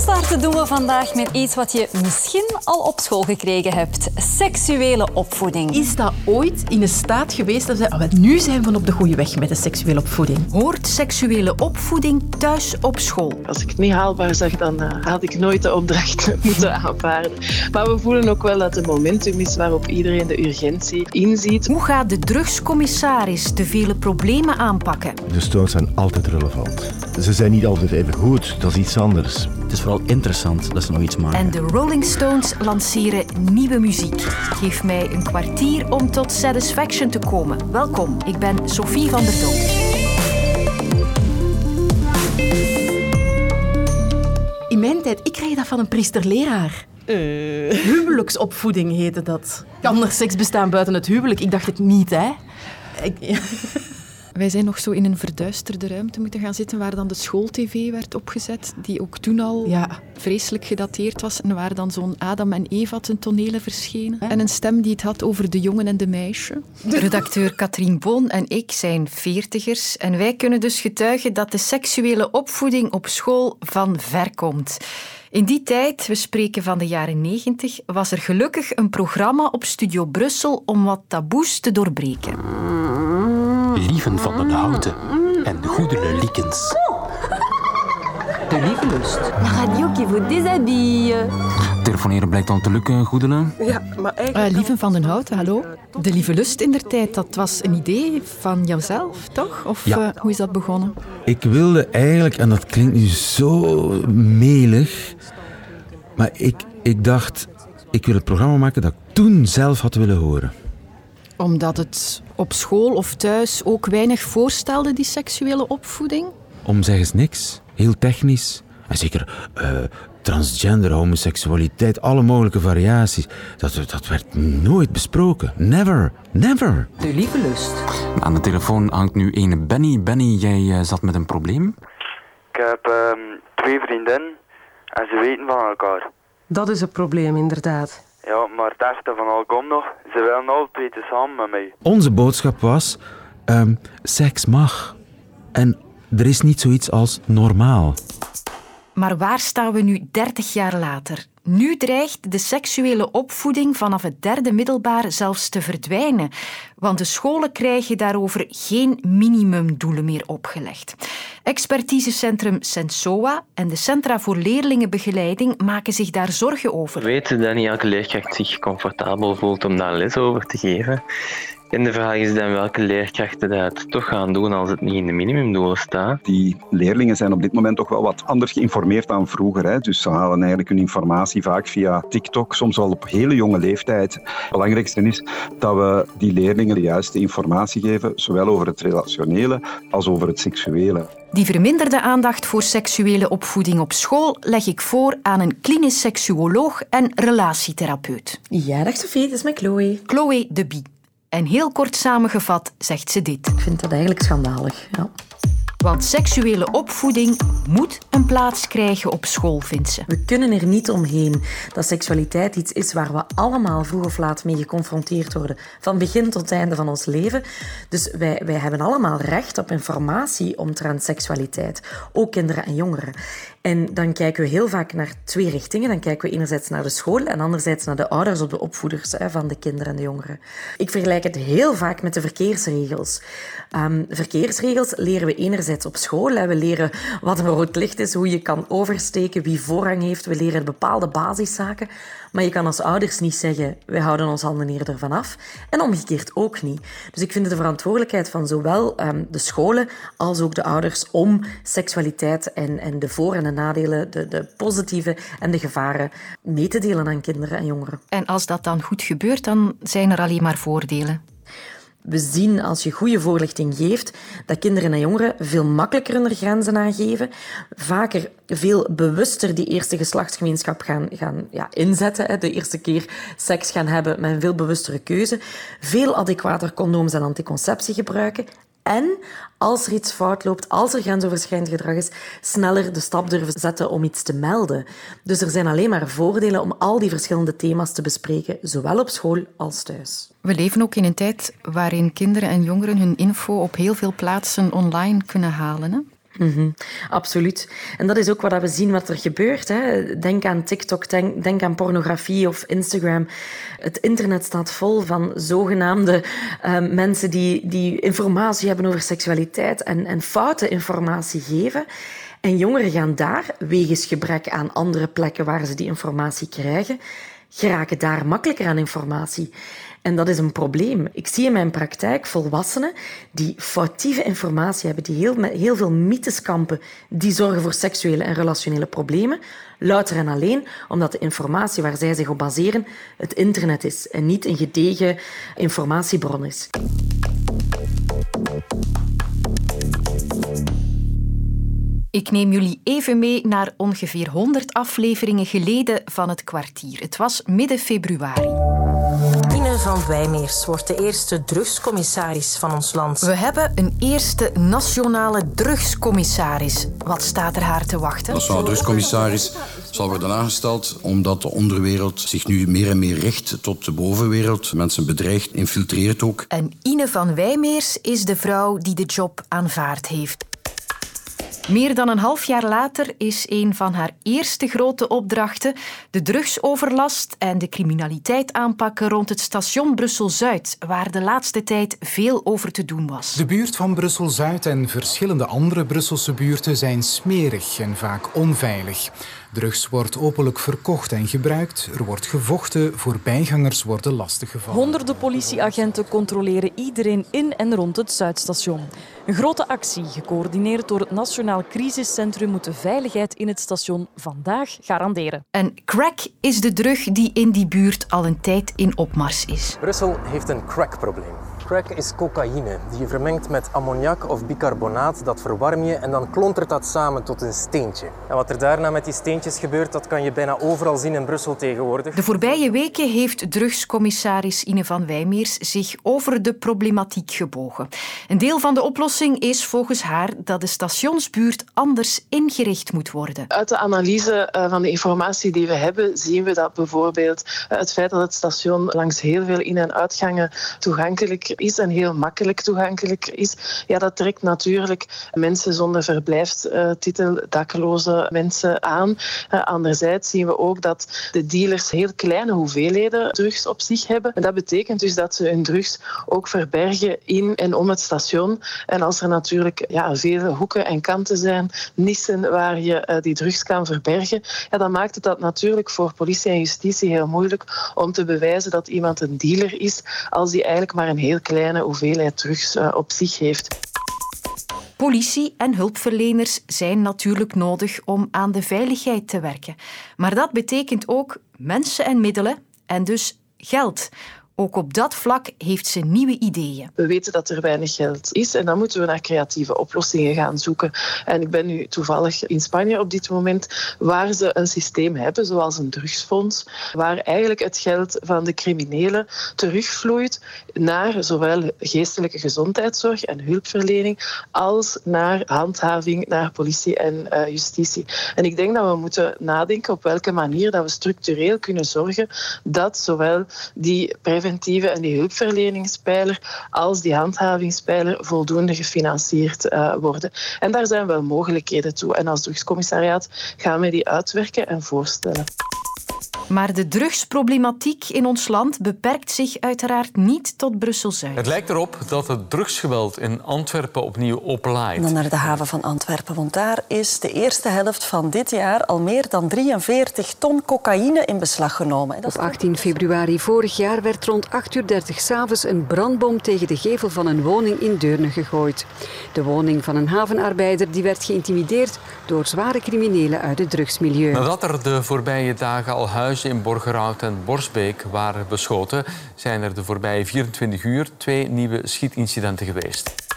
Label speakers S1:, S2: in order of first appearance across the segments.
S1: Starten doen we vandaag met iets wat je misschien al op school gekregen hebt. Seksuele opvoeding.
S2: Is dat ooit in een staat geweest dat ze... Oh, nu zijn we op de goede weg met de seksuele opvoeding?
S3: Hoort seksuele opvoeding thuis op school?
S4: Als ik het niet haalbaar zag, dan uh, had ik nooit de opdracht moeten aanvaarden. Maar we voelen ook wel dat het momentum is waarop iedereen de urgentie inziet.
S3: Hoe gaat de drugscommissaris de vele problemen aanpakken?
S5: De stones zijn altijd relevant. Ze zijn niet altijd even goed, dat is iets anders.
S6: Het is vooral interessant dat ze nog iets maken.
S3: En de Rolling Stones lanceren nieuwe muziek. Geef mij een kwartier om tot satisfaction te komen. Welkom, ik ben Sophie van der Doel.
S2: In mijn tijd, ik kreeg dat van een priester-leraar. Uh. Huwelijksopvoeding heette dat. Kan er seks bestaan buiten het huwelijk? Ik dacht het niet, hè. Ik, ja.
S7: Wij zijn nog zo in een verduisterde ruimte moeten gaan zitten waar dan de schooltv werd opgezet, die ook toen al ja. vreselijk gedateerd was en waar dan zo'n Adam en Eva ten tonele verschenen. En een stem die het had over de jongen en de meisje.
S3: Redacteur Katrien Boon en ik zijn veertigers en wij kunnen dus getuigen dat de seksuele opvoeding op school van ver komt. In die tijd, we spreken van de jaren 90, was er gelukkig een programma op Studio Brussel om wat taboes te doorbreken.
S8: Lieven van den Houten en Goedele Liekens.
S9: De lieve lust.
S10: La radio qui vous déshabille.
S8: Telefoneren blijkt dan te lukken, Goedele.
S7: Ja, maar eigenlijk... Uh, Lieven van den Houten, hallo. De lieve lust in der tijd, dat was een idee van jouzelf, toch? Of ja. uh, hoe is dat begonnen?
S5: Ik wilde eigenlijk, en dat klinkt nu zo melig, maar ik, ik dacht, ik wil het programma maken dat ik toen zelf had willen horen
S7: omdat het op school of thuis ook weinig voorstelde, die seksuele opvoeding?
S5: Om zeg eens niks. Heel technisch. En zeker uh, transgender, homoseksualiteit, alle mogelijke variaties. Dat, dat werd nooit besproken. Never. Never.
S9: De lieve lust.
S8: Aan de telefoon hangt nu ene Benny. Benny, jij uh, zat met een probleem?
S11: Ik heb uh, twee vriendinnen en ze weten van elkaar.
S12: Dat is een probleem, inderdaad.
S11: Ja, maar het echte van al komt nog. Ze willen al twee samen met mij.
S5: Onze boodschap was: um, seks mag. En er is niet zoiets als normaal.
S3: Maar waar staan we nu 30 jaar later? Nu dreigt de seksuele opvoeding vanaf het derde middelbaar zelfs te verdwijnen, want de scholen krijgen daarover geen minimumdoelen meer opgelegd. Expertisecentrum Sensoa en de Centra voor Leerlingenbegeleiding maken zich daar zorgen over.
S13: We weten dat niet elke leerkracht zich comfortabel voelt om daar les over te geven. En de vraag is dan welke leerkrachten dat toch gaan doen als het niet in de minimumdoelen staat.
S14: Die leerlingen zijn op dit moment toch wel wat anders geïnformeerd dan vroeger. Hè? Dus ze halen eigenlijk hun informatie vaak via TikTok, soms al op hele jonge leeftijd. Het belangrijkste is dat we die leerlingen de juiste informatie geven, zowel over het relationele als over het seksuele.
S3: Die verminderde aandacht voor seksuele opvoeding op school leg ik voor aan een klinisch seksuoloog en relatietherapeut.
S15: Ja, dag Sophie, het is met Chloe.
S3: Chloe de Bie. En heel kort samengevat zegt ze dit.
S15: Ik vind dat eigenlijk schandalig. Ja.
S3: Want seksuele opvoeding moet een plaats krijgen op school, vindt ze.
S15: We kunnen er niet omheen dat seksualiteit iets is waar we allemaal vroeg of laat mee geconfronteerd worden. Van begin tot einde van ons leven. Dus wij, wij hebben allemaal recht op informatie omtrent seksualiteit. Ook kinderen en jongeren. En dan kijken we heel vaak naar twee richtingen. Dan kijken we enerzijds naar de school en anderzijds naar de ouders of de opvoeders hè, van de kinderen en de jongeren. Ik vergelijk het heel vaak met de verkeersregels. Um, verkeersregels leren we enerzijds op school. We leren wat een rood licht is, hoe je kan oversteken, wie voorrang heeft. We leren bepaalde basiszaken. Maar je kan als ouders niet zeggen, wij houden ons handen eerder vanaf. En omgekeerd ook niet. Dus ik vind het de verantwoordelijkheid van zowel um, de scholen als ook de ouders om seksualiteit en, en de voor- en de nadelen, de, de positieve en de gevaren mee te delen aan kinderen en jongeren.
S3: En als dat dan goed gebeurt, dan zijn er alleen maar voordelen.
S15: We zien als je goede voorlichting geeft dat kinderen en jongeren veel makkelijker hun grenzen aangeven, vaker veel bewuster die eerste geslachtsgemeenschap gaan, gaan ja, inzetten, de eerste keer seks gaan hebben met een veel bewustere keuze, veel adequater condooms en anticonceptie gebruiken en als er iets fout loopt, als er grensoverschrijdend gedrag is, sneller de stap durven zetten om iets te melden. Dus er zijn alleen maar voordelen om al die verschillende thema's te bespreken, zowel op school als thuis.
S7: We leven ook in een tijd waarin kinderen en jongeren hun info op heel veel plaatsen online kunnen halen. Hè?
S15: Mm absoluut. En dat is ook wat we zien wat er gebeurt. Hè. Denk aan TikTok, denk, aan pornografie of Instagram. Het internet staat vol van zogenaamde uh, mensen die, die informatie hebben over seksualiteit en, en foute informatie geven. En jongeren gaan daar, wegens gebrek aan andere plekken waar ze die informatie krijgen, geraken daar makkelijker aan informatie. En dat is een probleem. Ik zie in mijn praktijk volwassenen die foutieve informatie hebben, die heel, heel veel mythes kampen, die zorgen voor seksuele en relationele problemen, louter en alleen omdat de informatie waar zij zich op baseren het internet is en niet een gedegen informatiebron is.
S3: Ik neem jullie even mee naar ongeveer 100 afleveringen geleden van het kwartier. Het was midden februari.
S16: Ine van Wijmeers wordt de eerste drugscommissaris van ons land.
S3: We hebben een eerste nationale drugscommissaris. Wat staat er haar te wachten?
S17: Nationale drugscommissaris zal worden aangesteld omdat de onderwereld zich nu meer en meer richt tot de bovenwereld. Mensen bedreigt, infiltreert ook.
S3: En Ine van Wijmeers is de vrouw die de job aanvaard heeft. Meer dan een half jaar later is een van haar eerste grote opdrachten de drugsoverlast en de criminaliteit aanpakken rond het station Brussel-Zuid, waar de laatste tijd veel over te doen was.
S18: De buurt van Brussel-Zuid en verschillende andere Brusselse buurten zijn smerig en vaak onveilig. Drugs wordt openlijk verkocht en gebruikt. Er wordt gevochten. Voorbijgangers worden lastiggevallen.
S19: Honderden politieagenten controleren iedereen in en rond het Zuidstation. Een grote actie, gecoördineerd door het Nationaal Crisiscentrum, moet de veiligheid in het station vandaag garanderen.
S3: En crack is de drug die in die buurt al een tijd in opmars is.
S20: Brussel heeft een crackprobleem. Crack is cocaïne die je vermengt met ammoniak of bicarbonaat. Dat verwarm je en dan klontert dat samen tot een steentje. En wat er daarna met die steentjes gebeurt, dat kan je bijna overal zien in Brussel tegenwoordig.
S3: De voorbije weken heeft drugscommissaris Ine van Wijmeers zich over de problematiek gebogen. Een deel van de oplossing is volgens haar dat de stationsbuurt anders ingericht moet worden.
S4: Uit de analyse eh, van de informatie die we hebben, zien we dat bijvoorbeeld eh, het feit dat het station langs heel veel in- en uitgangen toegankelijk is en heel makkelijk toegankelijk is, ja, dat trekt natuurlijk mensen zonder verblijfstitel, dakloze mensen aan. Uh, anderzijds zien we ook dat de dealers heel kleine hoeveelheden drugs op zich hebben. En dat betekent dus dat ze hun drugs ook verbergen in en om het station. En als er natuurlijk ja, vele hoeken en kanten zijn, nissen waar je uh, die drugs kan verbergen, ja, dan maakt het dat natuurlijk voor politie en justitie heel moeilijk om te bewijzen dat iemand een dealer is, als die eigenlijk maar een heel kleine hoeveelheid drugs uh, op zich heeft.
S3: Politie en hulpverleners zijn natuurlijk nodig om aan de veiligheid te werken. Maar dat betekent ook mensen en middelen en dus geld. Ook op dat vlak heeft ze nieuwe ideeën.
S4: We weten dat er weinig geld is en dan moeten we naar creatieve oplossingen gaan zoeken. En ik ben nu toevallig in Spanje op dit moment waar ze een systeem hebben, zoals een drugsfonds, waar eigenlijk het geld van de criminelen terugvloeit naar zowel geestelijke gezondheidszorg en hulpverlening als naar handhaving, naar politie en uh, justitie. En ik denk dat we moeten nadenken op welke manier dat we structureel kunnen zorgen dat zowel die en die hulpverleningspijler als die handhavingspijler voldoende gefinancierd uh, worden. En daar zijn wel mogelijkheden toe. En als drugscommissariaat gaan we die uitwerken en voorstellen.
S3: Maar de drugsproblematiek in ons land beperkt zich uiteraard niet tot Brussel-Zuid.
S21: Het lijkt erop dat het drugsgeweld in Antwerpen opnieuw oplaait.
S22: Dan naar de haven van Antwerpen, want daar is de eerste helft van dit jaar al meer dan 43 ton cocaïne in beslag genomen.
S23: Op 18 februari vorig jaar werd rond 8 uur 30 s'avonds een brandbom tegen de gevel van een woning in Deurne gegooid. De woning van een havenarbeider die werd geïntimideerd door zware criminelen uit het drugsmilieu.
S21: Nadat er de voorbije dagen al in Borgerhout en Borsbeek waren beschoten, zijn er de voorbije 24 uur twee nieuwe schietincidenten geweest.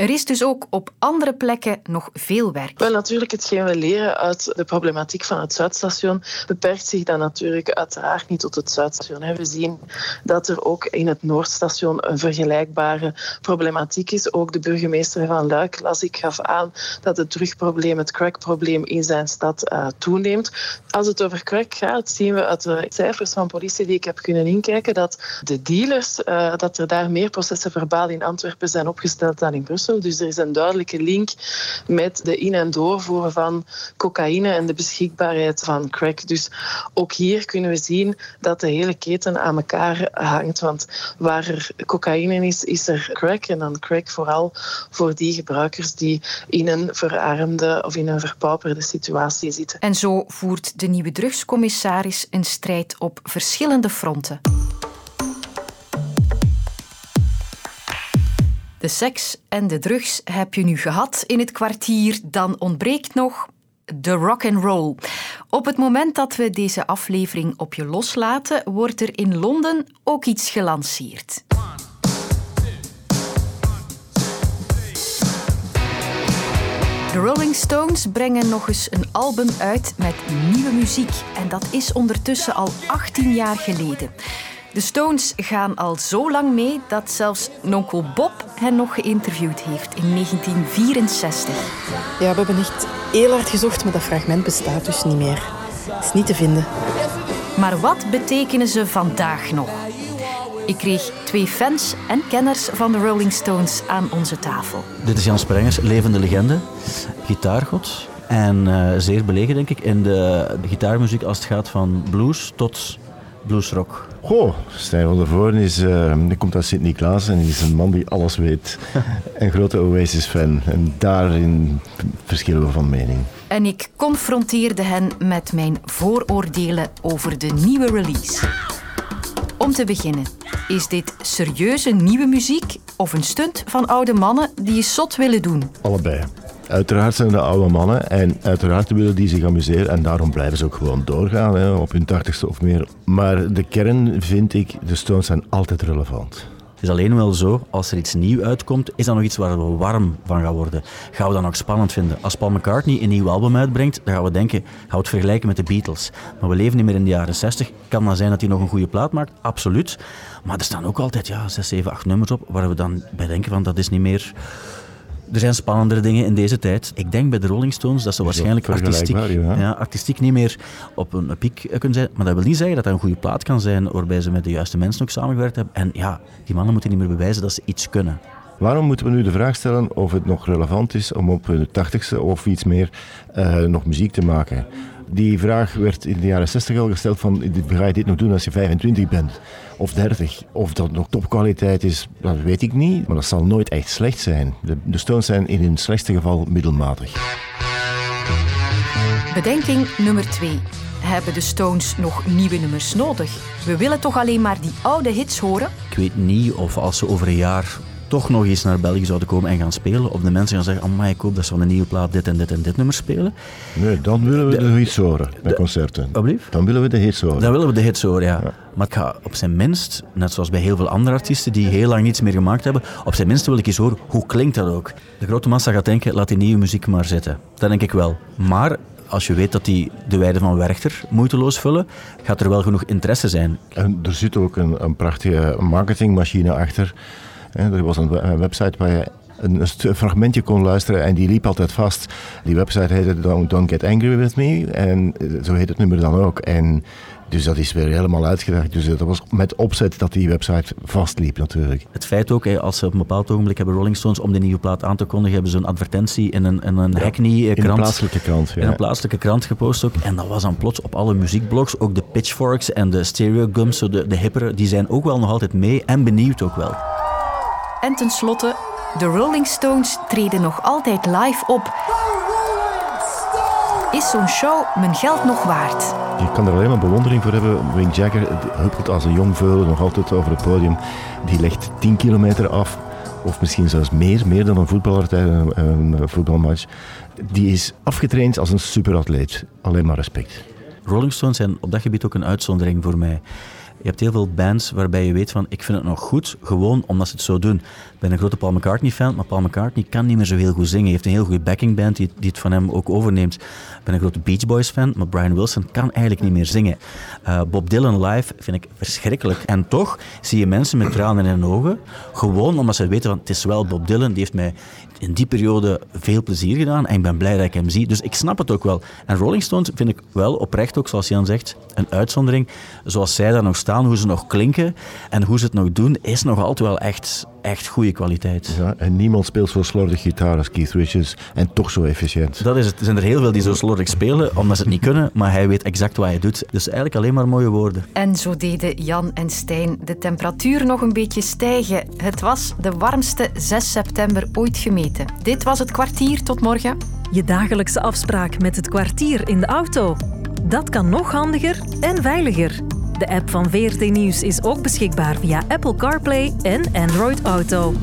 S3: Er is dus ook op andere plekken nog veel werk.
S4: Wel, natuurlijk, hetgeen we leren uit de problematiek van het Zuidstation beperkt zich dan natuurlijk uiteraard niet tot het Zuidstation. We zien dat er ook in het Noordstation een vergelijkbare problematiek is. Ook de burgemeester van Luik, las ik, gaf aan dat het drugprobleem, het crackprobleem in zijn stad uh, toeneemt. Als het over crack gaat, zien we uit de cijfers van politie die ik heb kunnen inkijken dat de dealers, uh, dat er daar meer processen verbaal in Antwerpen zijn opgesteld dan in Brussel. Dus er is een duidelijke link met de in- en doorvoer van cocaïne en de beschikbaarheid van crack. Dus ook hier kunnen we zien dat de hele keten aan elkaar hangt. Want waar er cocaïne is, is er crack. En dan crack vooral voor die gebruikers die in een verarmde of in een verpauperde situatie zitten.
S3: En zo voert de nieuwe drugscommissaris een strijd op verschillende fronten. De seks en de drugs heb je nu gehad in het kwartier. Dan ontbreekt nog de rock and roll. Op het moment dat we deze aflevering op je loslaten, wordt er in Londen ook iets gelanceerd. De Rolling Stones brengen nog eens een album uit met nieuwe muziek. En dat is ondertussen al 18 jaar geleden. De Stones gaan al zo lang mee dat zelfs Nonkel Bob hen nog geïnterviewd heeft in 1964.
S24: Ja, we hebben echt heel hard gezocht, maar dat fragment bestaat dus niet meer. Het is niet te vinden.
S3: Maar wat betekenen ze vandaag nog? Ik kreeg twee fans en kenners van de Rolling Stones aan onze tafel.
S25: Dit is Jan Sprengers, levende legende, gitaargod. En uh, zeer belegen, denk ik, in de, de gitaarmuziek als het gaat van blues tot bluesrock.
S26: Goh, Stijn van der Voorn is, uh, die komt uit Sint-Niklaas en is een man die alles weet. een grote Oasis-fan. En daarin verschillen we van mening.
S3: En ik confronteerde hen met mijn vooroordelen over de nieuwe release. Om te beginnen, is dit serieuze nieuwe muziek of een stunt van oude mannen die je zot willen doen?
S26: Allebei. Uiteraard zijn de oude mannen en uiteraard willen die zich amuseren en daarom blijven ze ook gewoon doorgaan hè, op hun tachtigste of meer. Maar de kern vind ik, de Stones zijn altijd relevant.
S25: Het is alleen wel zo, als er iets nieuw uitkomt, is dat nog iets waar we warm van gaan worden. Gaan we dat nog spannend vinden? Als Paul McCartney een nieuw album uitbrengt, dan gaan we denken, gaan we het vergelijken met de Beatles. Maar we leven niet meer in de jaren 60. Kan dat zijn dat hij nog een goede plaat maakt? Absoluut. Maar er staan ook altijd ja, 6, 7, 8 nummers op waar we dan bij denken van dat is niet meer er zijn spannendere dingen in deze tijd. Ik denk bij de Rolling Stones dat ze waarschijnlijk artistiek,
S26: ja.
S25: Ja, artistiek niet meer op een piek kunnen zijn. Maar dat wil niet zeggen dat dat een goede plaat kan zijn waarbij ze met de juiste mensen ook samengewerkt hebben. En ja, die mannen moeten niet meer bewijzen dat ze iets kunnen.
S26: Waarom moeten we nu de vraag stellen of het nog relevant is om op de tachtigste of iets meer uh, nog muziek te maken? Die vraag werd in de jaren 60 al gesteld van ga je dit nog doen als je 25 bent of 30? Of dat nog topkwaliteit is, dat weet ik niet. Maar dat zal nooit echt slecht zijn. De, de Stones zijn in hun slechtste geval middelmatig.
S3: Bedenking nummer 2. Hebben de Stones nog nieuwe nummers nodig? We willen toch alleen maar die oude hits horen?
S25: Ik weet niet of als ze over een jaar toch nog eens naar België zouden komen en gaan spelen, of de mensen gaan zeggen, oh ik hoop dat ze van een nieuwe plaat dit en dit en dit nummer spelen.
S26: Nee, dan willen we de, de hits horen bij concerten.
S25: Alblieft?
S26: Dan willen we de hits horen.
S25: Dan willen we de hits horen, ja. ja. Maar ik ga op zijn minst, net zoals bij heel veel andere artiesten die heel lang niets meer gemaakt hebben, op zijn minst wil ik eens horen, hoe klinkt dat ook? De grote massa gaat denken, laat die nieuwe muziek maar zitten. Dat denk ik wel. Maar als je weet dat die de weide van Werchter moeiteloos vullen, gaat er wel genoeg interesse zijn.
S26: En er zit ook een, een prachtige marketingmachine achter. Er was een website waar je een fragmentje kon luisteren en die liep altijd vast. Die website heette Don't, Don't Get Angry With Me en zo heet het nummer dan ook. En dus dat is weer helemaal uitgedacht. Dus dat was met opzet dat die website vastliep natuurlijk.
S25: Het feit ook, als ze op een bepaald ogenblik hebben Rolling Stones om de nieuwe plaat aan te kondigen, hebben ze een advertentie in een, in een ja, Hackney-krant.
S26: In een plaatselijke krant, ja.
S25: In een plaatselijke krant gepost ook. En dat was dan plots op alle muziekblogs, ook de Pitchforks en de Stereo Gums, de, de hippere, die zijn ook wel nog altijd mee en benieuwd ook wel.
S3: En tenslotte, de Rolling Stones treden nog altijd live op. Is zo'n show mijn geld nog waard?
S26: Je kan er alleen maar bewondering voor hebben. Mick Jagger huppelt als een jong veulen nog altijd over het podium. Die legt 10 kilometer af. Of misschien zelfs meer, meer dan een voetballer tijdens een, een voetbalmatch. Die is afgetraind als een superatleet. Alleen maar respect.
S25: Rolling Stones zijn op dat gebied ook een uitzondering voor mij. Je hebt heel veel bands waarbij je weet van ik vind het nog goed, gewoon omdat ze het zo doen. Ik ben een grote Paul McCartney fan, maar Paul McCartney kan niet meer zo heel goed zingen. Hij heeft een heel goede backingband die, die het van hem ook overneemt. Ik ben een grote Beach Boys fan, maar Brian Wilson kan eigenlijk niet meer zingen. Uh, Bob Dylan live vind ik verschrikkelijk. En toch zie je mensen met tranen in hun ogen, gewoon omdat ze weten van het is wel Bob Dylan, die heeft mij in die periode veel plezier gedaan en ik ben blij dat ik hem zie. Dus ik snap het ook wel. En Rolling Stones vind ik wel oprecht ook, zoals Jan zegt, een uitzondering. Zoals zij daar nog staan staan, hoe ze nog klinken en hoe ze het nog doen, is nog altijd wel echt, echt goede kwaliteit.
S26: Ja, en niemand speelt zo slordig gitaar als Keith Richards en toch zo efficiënt.
S25: Dat is het. Er zijn er heel veel die zo slordig spelen, omdat ze het niet kunnen, maar hij weet exact wat hij doet. Dus eigenlijk alleen maar mooie woorden.
S3: En zo deden Jan en Stijn de temperatuur nog een beetje stijgen. Het was de warmste 6 september ooit gemeten. Dit was het kwartier. Tot morgen.
S27: Je dagelijkse afspraak met het kwartier in de auto. Dat kan nog handiger en veiliger. De app van VRT Nieuws is ook beschikbaar via Apple CarPlay en Android Auto.